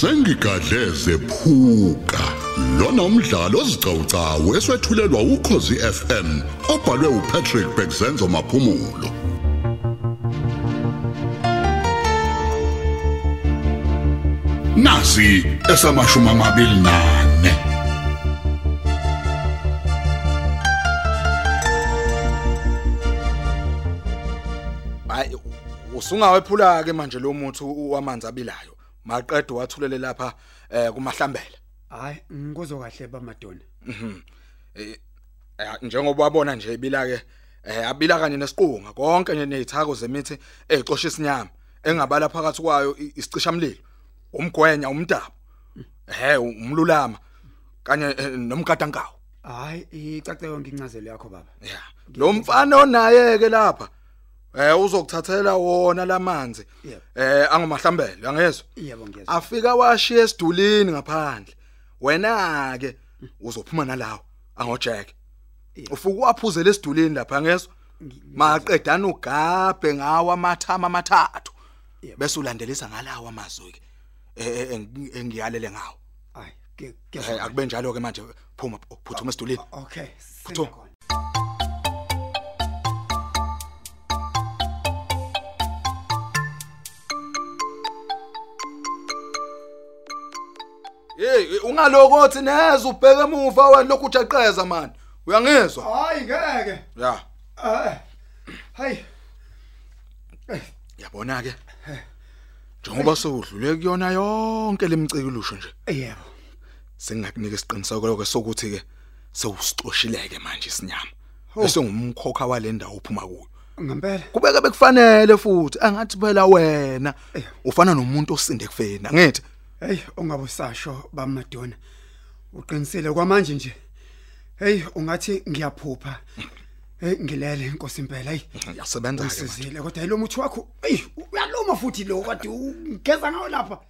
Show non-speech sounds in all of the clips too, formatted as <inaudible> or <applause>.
sengigadleze phuka lona umdlalo ozicawucawu eswetshulelwa ukhozi FM obhalwe uPatrick Bekzenzo maphumulo. Nasi esamashumi amabili nane hayi usungawephula ke manje lo muthi wamanzi abilayo. Maqedwe wathulele lapha eh kumahlambela. Hayi ngikuzwa kahle bamadona eh njengoba wabona nje ibila ke eh abila kanye nesiqunga konke nje nezithako zemithi ezixosha isinyama engabala phakathi kwayo isicishamlilo umgwenya umdabu eh umlulama kanye eh, nomgadankawo hayi icace yonke incazelo yakho baba. Ya lo mfana onaye ke lapha eh uzokuthathela wona lamanzi eh angumahlambele uyangezwa? Yebo ngiyezwa. Afika washiya esidulini ngaphandle. Wena ke uzophuma nalawo angojack ufika waphuze lesidulini lapha ngezwe maqedana ugabhe ngawo amathama amathathu. Bese ulandelisa ngalawo amazwi ke eh, eh, engi- engiyalele ngawo. Hayi ke Eh, akube njalo ke manje phuma phuthuma esidulini. Okay Phuthu. Hey ungalokothi neze ubheke emuva wena lokhu ujeqeza manje uyangizwa? Hayi ngeke. Ya. Eh hayi. Yabona ke njengoba sewudlule kuyona yonke lemcikilusho nje. Yebo. Sengakunika isiqiniseko sokuthi ke sewusixoshileke manje isinyama. Bese ngumkhokha walendawo uphuma kuyo. Ngempela. Kubeke bekufanele futhi. Angathi phela wena Eh. ufana nomuntu osinde kufena ngithi hey ungabe usasho bamadona uqinisile kwamanje nje. Hey ungathi ngiyaphupha. Hey ngilele inkosi impela hey. Yasebenza ke manje. usizile kodwa lo muthi wakho hey uyaluma futhi lo kade ugeza ngawo lapha.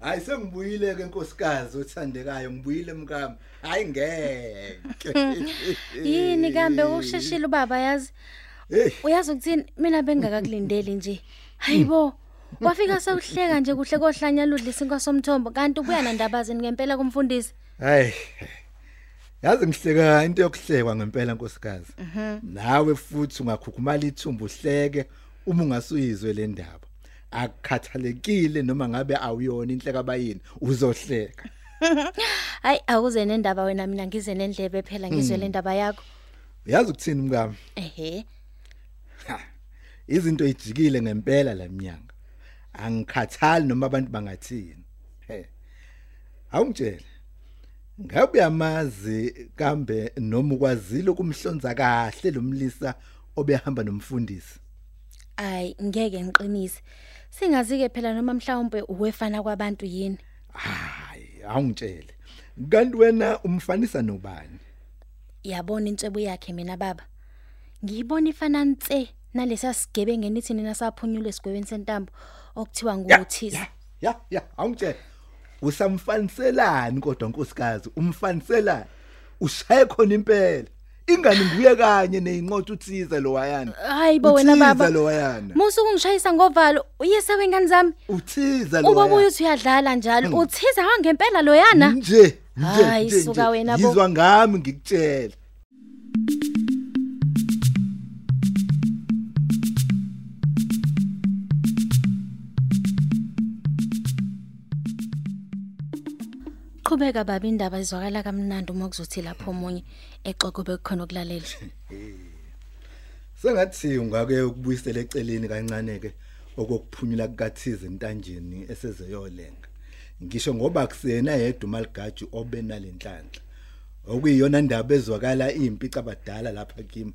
Hayi sengibuyile ke nkosikazi othandekayo ngibuyile mkami. Hayi ngeke. <laughs> Yini kambe usheshile ubaba yazi? Hey, Uyazi ukuthini mina bengakakulindeli nje. Hayibo. Wafika sewuhleka nje kuhle kohlanya ludlisa inkosomthombo kanti ubuya nandabazini ngempela kumfundisi. hayi. Yazi ngihleka into yokuhlekwa ngempela nkosikazi. Nawe futhi ungakhukhumala ithumbu uhleke uma ungasuyizwe le ndaba. Akukhathalekile noma ngabe awuyona inhleka bayini uzohleka. <laughs> Hayi akuze nendaba wena mina ngize nendlebe phela ngizwe le ndaba yakho. Yazi ukuthini mkami? Ehhe. Ha, Izinto ijikile ngempela leminyanga. Angikhathali noma abantu bangathini. He. Awungitshela. Ngabe uyamazi kambe noma ukwazile ukumhlonza kahle lomlisa obehamba nomfundisi. Ay ngeke ngiqinise. Singazi ke phela noma mhlawumbe uwefana kwabantu yini. Hayi, awungitshele. Kanti wena umfanisa nobani? Yabona intshebo yakhe mina baba. Ngiyibona ifana nse nalesa sigebe ngenithi nina saphunyulwe esigwebeni sentambo okuthiwa nguthiza. Ya, ya, ya, awungitshele. Usamfaniselani kodwa nkosikazi? Umfaniselani? Ushaye khona impela. Ingane nguye kanye neinqothi uthize lo wayana. Hayibo wena Uthiza baba. lo wayana. Musu kungishayisa ngovalo. Uyise wengane zami. Uthiza lo Uba wayana. buye uthi uyadlala njalo. Uthiza wangempela loyana. Nje, nje. Hayi, nje, suka nje. wena bo. Yizwa ngami ngikutshela. Qhubeka baba indaba izwakala kamnandi uma kuzothi lapho omunye exoxe bekukhona ukulalela. <laughs> Sengathi ungake ukubuyisela eceleni kancane ke okukuphunyula kukathize entanjeni esezeyolenga. Ngisho ngoba kusena yedwa umaligaji obenalenhlanhla. Okuyiyona ndaba ezwakala impica abadala lapha kimi.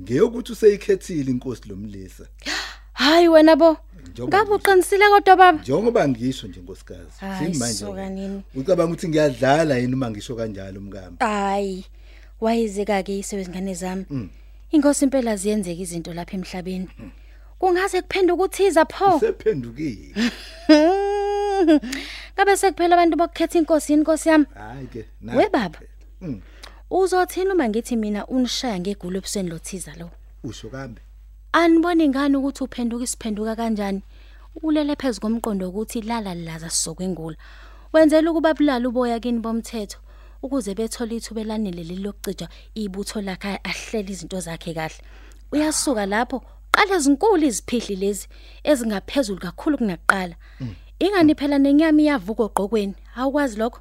Ngeyokuthi useyikhethile inkosi lomlisa. <laughs> Hayi wena bo. Ngabe uqinisile kodwa baba? Njengoba ngisho nje nkosikazi. Hayi, Sini manje. suka nini. Ucabanga ukuthi ngiyadlala yini uma ngisho kanjalo mkami? Hayi. Wayizeka ke isewezingane zami. Inkosi impela ziyenzeka izinto lapha emhlabeni. Kungaze kuphenduka uthiza pho. Sephendukile. <laughs> Ngabe sekuphela abantu bokukhetha inkosi inkosi yami. Hayi ke. We baba. Uzothini uma ngithi mina unishaya ngegulo ebusweni lothiza lo? usho kambe Aniboni ngani ukuthi uphenduka isiphenduka kanjani? Ulele phezulu komqondo ukuthi lala laza sizokwengula. Wenzela ukuba bulala uboya kini bomthetho ukuze bethole ithuba elanele lokucija ibutho lakhe ahlele izinto zakhe kahle. Uyasuka lapho qala izinkulu iziphihli lezi ezingaphezulu kakhulu kunakuqala. Ingani phela nenyama iyavuka ogqokweni. Awukwazi lokho?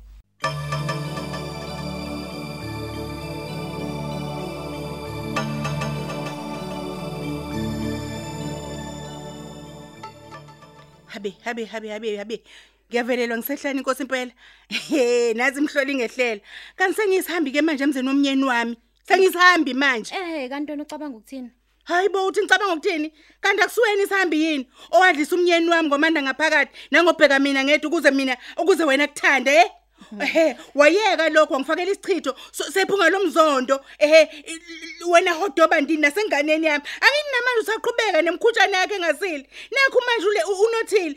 Habe habe habe habe habe ngiyavelelwa ngisehlani inkosi impela <laughs> he nazi imhloli ngehlela kanti sengisihambi ke manje emzeni womnyeni wami. Sengisihambi manje. Eh kanti wena ucabanga ukuthini? hayibo uthi ngicabanga ukuthini? Kanti akusuweni isihambi yini? Owadlisa umnyeni wami ngomanda ngaphakathi nangobheka mina ngedwa ukuze mina ukuze wena kuthande eh? <laughs> ehe wayeka lokho ngifakela isichitho. So- sephunga lomzondo ehe i- i- wena hodoba ndini nasenganeni yami. Angini namanje usaqhubeka nemkhutshana yakhe engasili. Nakho manje ule u- unothile.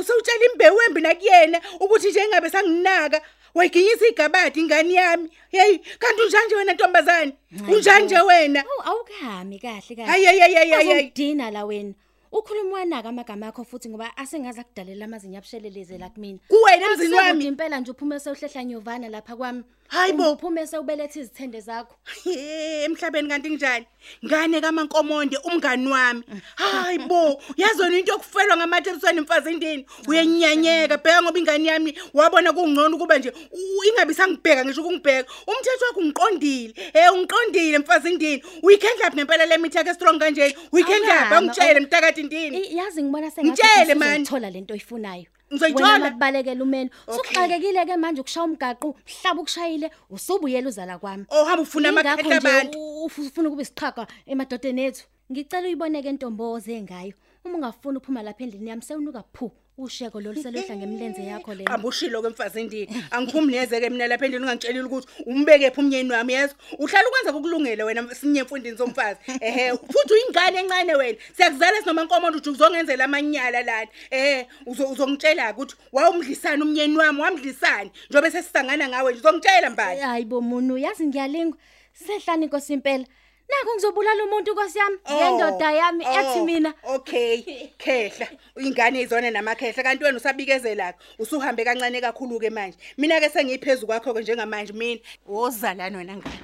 Usawutshela imbewu embi nakuyena ukuthi nje engabe sanginaka. Wayiginyisa igabadi ingane yami. Hey kanti unjani nje wena ntombazane? Unjani nje wena? Awu awukhami kahle kahle. Hayi, hayi, hayi, hayi, hayi. Uzongidina la wena. Ukhuluma wanaka amagama akho futhi ngoba asengaza kudalela amazinyo abusheleleze la kumina. kuwena emzini Akusekudla wami impela nje uphume sewuhlehla nyovana lapha kwami. Hayibo. Uphume sewubelethe izithende zakho. Ye, emhlabeni kanti njani? Ngane kamankomonde umngani wami. Hayi bo yazona into yokufelwa ngamathe ebusweni mfazi indini uyenyanyeka bheka ngoba ingane yami wabona kungcono ukuba nje u- ingabe sangibheka ngisho ukungibheka. Umthetho wakho ungiqondile. Eh ungiqondile mfazi indini uyikhendla phi nempela le mithi yakhe strong kanjeni uyikhendla phi Awukama, ungitshele awu- mntakati indini I- Yazi ngibona sengathi Ngitshele, man. uthola lento oyifunayo. Ngizoyithola? Wena makubalekela umeno. Okay. Sokuxakekile ke manje ukushaya umgaqo, mhlaba ukushayile, usubuyela uzala kwami. Oh, hamba ufuna Yingakho amakhehla nje abantu. u- uf- ufuna ukuba isiqhaga emadodeni ethu. Ngicela uyiboneke intomboze ngayo. Uma ungafuna uphuma lapha endlini yami sewunuka phu. Usheko lo luselehla ngemlenze yakho le. qamba ushilo ke mfazi indini angiphumi neze ke mina lapha endlini ungangitshelile ukuthi umbeke phi umnyeni wami yezwa uhlala ukwenza kokulungele wena sinye emfundini somfazi ehe futhi uyingane encane wena siyakuzala sinoma nkomondo uthi uzongenzela amanyala lana ehe uzo- uzongitshela ukuthi wawumdlisana umnyeni wami wamdlisana njobe sesisangana ngawe nje uzongitshela mbali Hayibo munu, yazi ngiyalingwa. Sehlani inkosi impela. Nakho ngizobulala umuntu inkosi yami. Oh, Ngendoda yami ethi oh, mina. okay. Khehla. Ingane izona namakhehla. Kanti wena usabikezela usuhambe kancane kakhulu ke manje. Mina ke sengiphezulu kwakho ke njengamanje mina. Wozalana wena ngane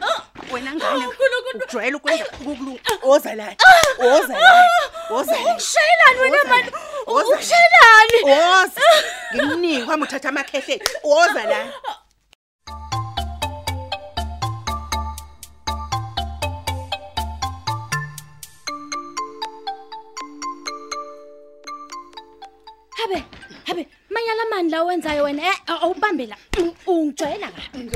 wena ngane ujwayele ukwenza ukulunga wozalana wozalana wozalana Ushayelani wena manje? Woza. Ushayelani? woza. Ngimnike kwami uthatha amakhehle wozalana manyala mani la wenzayo wena. Eh, awubambe la. Mm, Ungijwayela kabi.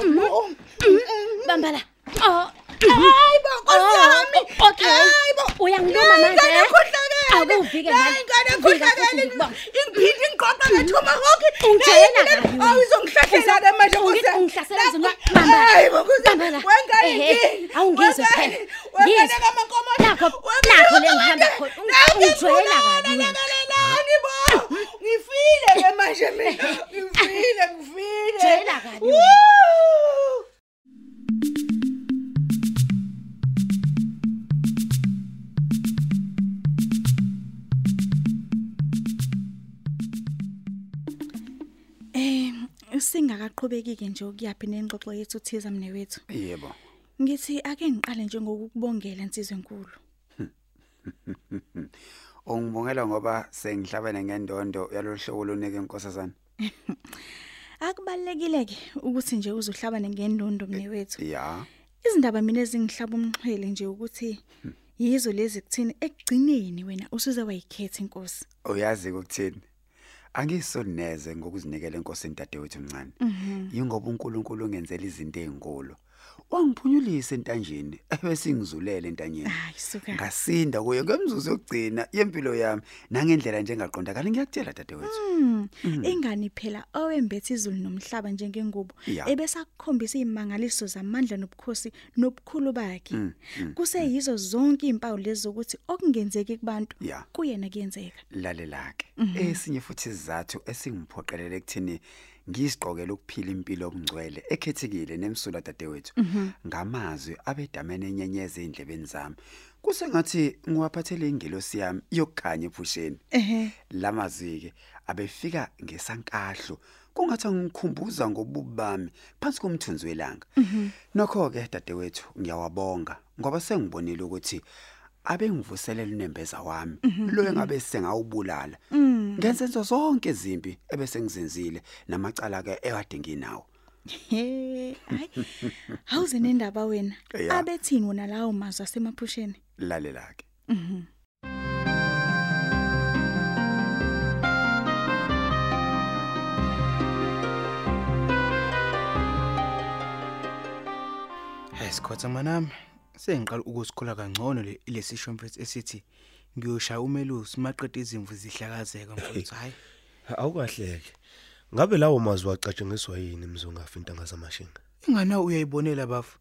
Mm, Bamba la. Oh. hayibo nkosi yami Okay. hayibo Uyangiluma manje. ingane eh? ekhohlakele Akuvike Hayi, manje. ingane Vika futhi ekhohlakele ngikubambe. ingiphinde ingiqoqa ngethomahawk Ungijwayela kabi wena. awuzongihlasela ke manje Ungi- nkosi yami. ungihlasela Lapho- zona. Bamba la. Hayibo, nkosi yami. Bamba la. wengane Ehhe, yini? awungizwe Wengane- phela. wengane Ngizwe. Singakaqhubeki ke nje ukuyaphi nengxoxo yethu thiza mne wethu. Yebo. Ngithi ake ngiqale nje ngokukubongela insizwe enkulu. <laughs> Ungibongela ngoba sengihlabene ngendondo yalohlobo lonike inkosazana. <laughs> Akubalekile ke ukuthi nje uzohlabana ngendondo mne wethu. Ya. Izindaba mina ezingihlaba umxhele nje ukuthi yizo lezi kuthini ekugcineni wena usuze wayikhetha inkosi. Uyazi ukuthini? Angisoneze ngokuzinikela enkosini dadewethu mncane. Yingoba uNkulunkulu ungenzela izinto ezinkulu. Wangiphunyulisa entanjeni ebesingizulele entanyeni. Hayi suka. Ngasinda kuye ngemzuzu yokugcina yempilo yami nangendlela njengaqondakala ngiyakutshela dadewethu. Mm. Ingani phela owembethe izulu nomhlaba njengengubo Ya. ebesakukhombisa izimangaliso zamandla nobukhosi nobukhulu bakhe. Mm, mm, Kuseyizo zonke izimpawu lezi ukuthi okungenzeki kubantu Ya. kuyena kuyenzeka. lalela ke esinye futhi isizathu esingiphoqelele ekuthini ngisiqokela ukuphila impilo obungcwele ekhethekile nemsula dadewethu. Ngamazwi abedamene enyenyeze indlebeni zami kusengathi ngiwaphathele ingelosi yami yokukhanya ephusheni. Lamazwi ke abefika ngesankahlo kungathi ngikhumbuza ngobubi bami phansi komthunzi welanga. Nokho ke dadewethu ngiyawabonga ngoba sengibonile ukuthi abengivuselela unembeza wami lo engabe sengawubulala ngenzenzo zonke izimpi ebese ngizenzile namacala ke ekade nginawo He, hayi. Awuze nendaba wena. Ya. Abethini wona lawo mazwi asemaphusheni? lalela ke Hey sikhotha manami sengiqala ukusikhola kangcono le lesisho mfethu esithi ngiyoshaya umelusi maqedwe izimvu zihlakazeka mfethu hayi <laughs> Awukahleke. Ngabe lawo mazwi acatshangiswa yini mzongafi intanga zamashinga? ingana uyayibonela bafu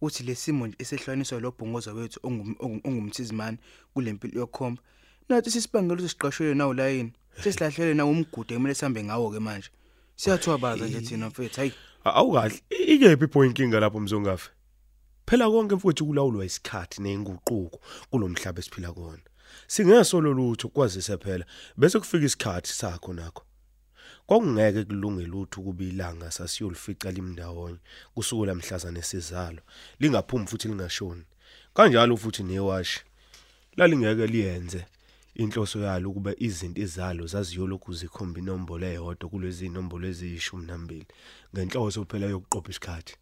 uthi lesimo nje esehlukaniswa lobhongoza wethu ongum- ongum- ongumthizimani kulempilo yokukhomba nathi sisibangelo siqashwe nawo layini sesilahlele nawo umgude kumele sihambe ngawo ke manje siyathwabaza nje thina mfethu hayi Awukahle. Ikephi pho inkinga lapho mzongafi? Phela konke mfowethu kulawulwa isikhathi nenguquko kulomhlaba esiphila kuona. Singesolo lutho kwazise phela bese kufika isikhathi sakho nakho. Kwakungeke kulunge lutho kubilanga sasiyolifica limndawonye kusukela mhlazane sizalo lingaphumi futhi lingashoni. Kanjalo futhi newashi lalingeke liyenze inhloso yalo ukuba izinto izalo zaziyolokhu zikhomba inombolo eyodwa kulezi inombolo eziyishumi nambili ngenhloso phela yokuqopha isikhathi.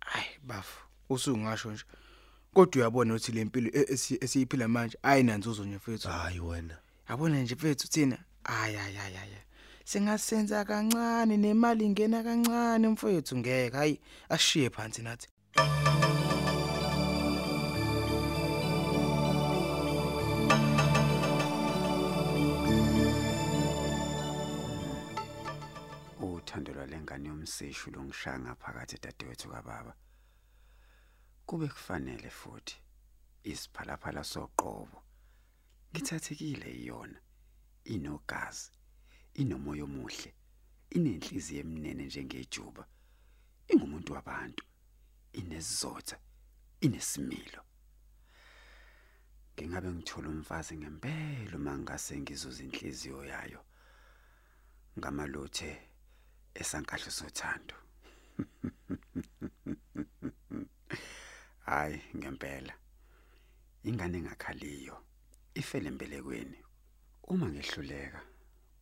hayi bafu usungasho nje. Kodwa uyabona ukuthi lempilo e- esi- esiyiphila manje ayinanzuzo nje mfethu. Hayi wena. yabona nje mfethu thina? Hayi hayi hayi hayi singasenza kancane nemali ingena kancane mfethu ngeke hayi. Ashiye phansi nathi. Uthando lwalengane yomsishu longishaya ngaphakathi dadewethu kababa. Kube kufanele futhi isiphalaphala soqobo. Ngithathekile iyona inogazi inomoya omuhle inenhliziyo emnene njengejuba ingumuntu wabantu inesizotha inesimilo. Ngingabe ngithola umfazi ngempela uma ngase ngizuza inhliziyo yayo ngamalothe esankahlo sothando. Hayi ngempela. Ingane engakhaliyo ifele embelekweni uma ngehluleka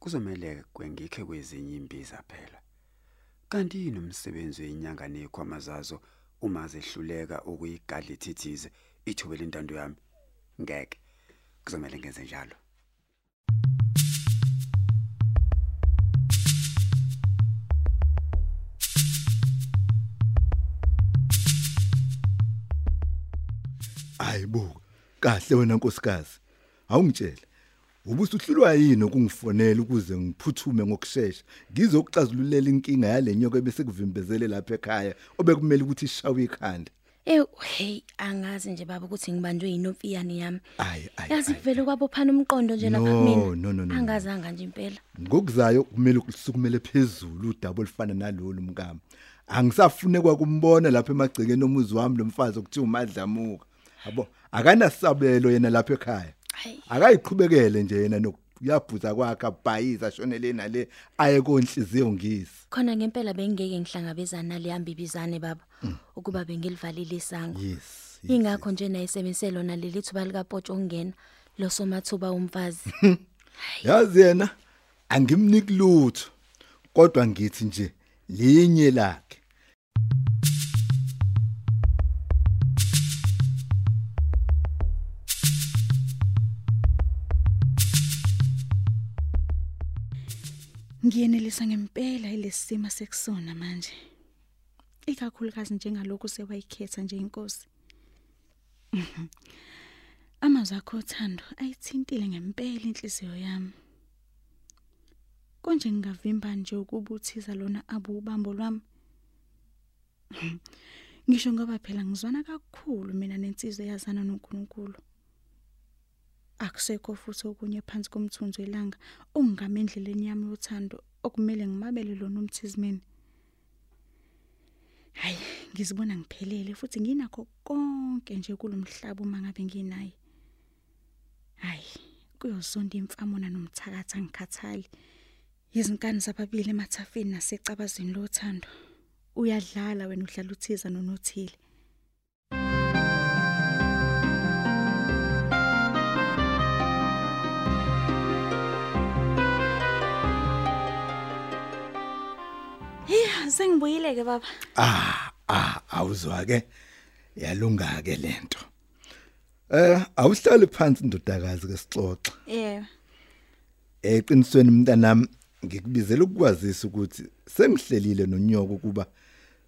kuzomeleke kwengikhe kwezinye imbiza phela. Kanti yini umsebenzi wenyanga nekhwama zazo uma zehluleka ukuyigadla ithithize ithobela intando yami? Ngeke. Kuzomela ngenze njalo. Hayibo, kahle wena nkosikazi. Awungitshela. Ubusuhlulwa yini ukungifonela ukuze ngiphuthume ngokusheshsha ngizokuxazululela inkinga yalenyoka bese kuvimbezele lapha ekhaya obekumele ukuthi ishawe ikhanda. Eh hey angazi nje baba ukuthi ngibanjwe yinomfiyane yami. Ayi ayi. Yazi ayi. kuvele kwabophana umqondo nje lapha No, kumina. no, no, no, no. Angazanga nje impela. Ngokuzayo kumele ukusukumele phezulu udaba olufana nalolu mkami. Angisafune kwakumbona lapha emagcekeni omuzi wami lomfazi okuthiwa uMadlamuka. Yabo, akanasabelo yena lapha ekhaya. Akayiqhubekele nje yena nokuyabhuza kwakhe abhayiza shonele nale aye konhliziyo ngisi. Khona ngempela bengeke ngihlangabezana nale yambibizane baba ukuba bengilivalile isango. Yes. Ingakho nje nayisebenzise lona leli thuba lika Poto ongena lo somathuba umfazi. <laughs> Yazi yena angimniki lutho. Kodwa ngithi nje linye lakhe. Ngiyenelisa ngempela ilesimo sekusona manje. Ikakhulukazi njengalokhu sewayikhetha nje inkosi. Amazwi akho othando ayithintile ngempela inhliziyo yami. Konje ngingavimba nje ukubuthiza lona abu ubambo lwami. Ngisho ngoba phela ngizwana kakhulu mina nensizwe yazana noNkulunkulu. Akusekho futhi okunye phansi komthunzi welanga. Ongingama endleleni yami yothando okumele ngimabele lona umthizimeni hayi ngizibona ngiphelele futhi nginakho konke nje kulomhlaba uma ngabe nginaye. Hayi kuyozonda imfamona nomthakatha ngikhathali izinkani zababili emathafeni nasecabazini lothando. Uyadlala wena udlala uthiza nonothile. Sengibuyile ke baba. Ah, ah, awuzwa ke. Yalunga ke lento. Eh, awuhlali phansi ndodakazi ke sixoxe. Yebo. Eqinisweni mntanami ngikubizela ukukwazisa ukuthi sengihlelile nonyoko kuba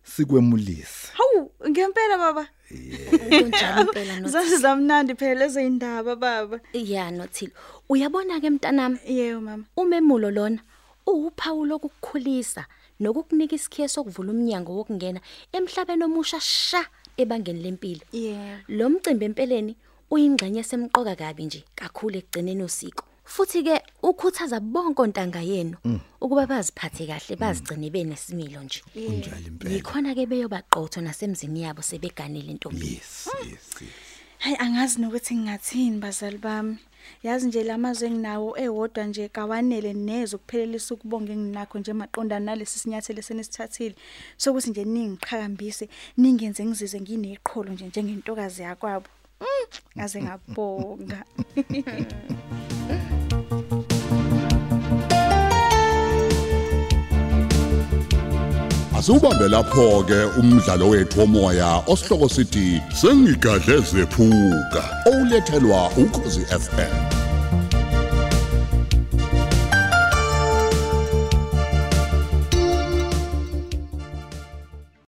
sikwemulisa. Hawu, ngempela baba. Kunjalo impela nothi. Zazi zamnandi phela lezi indaba baba. Ya nothile. Uyabona ke mntanami Yebo mama. umemulo lona uwuphawu lokukukhulisa nokukunika isikhiye sokuvula umnyango wokungena emhlabeni omusha sha ebangeni lempilo. Yebo. Lo mcimbi empeleni uyingxenye semqoka kabi nje kakhulu ekugcineni usiko. Futhi ke ukhuthaza bonke ontanga yenu ukuba baziphathe kahle bazigcine benesimilo nje. Kunjalo impela. Yikhona ke beyobaqotho nasemzini yabo sebeganele intombi. Yes, yes. yes. Hayi angazi nokuthi ngingathini bazali bami. Yazi nje lamazwe enginawo ewodwa nje kawanele neze ukuphelelisa ukubonga enginakho nje maqondana nalesi sinyathelo senisithathile sokuthi nje ningiqhakambise ningenze ngizizwe ngineqholo nje njengentokazi yakwabo. Mm, ngaze ngabonga. <laughs> Asubambe lapho ke umdlalo wethu womoya osihloko sithi sengigadle zephuka olethelwa ukhozi FM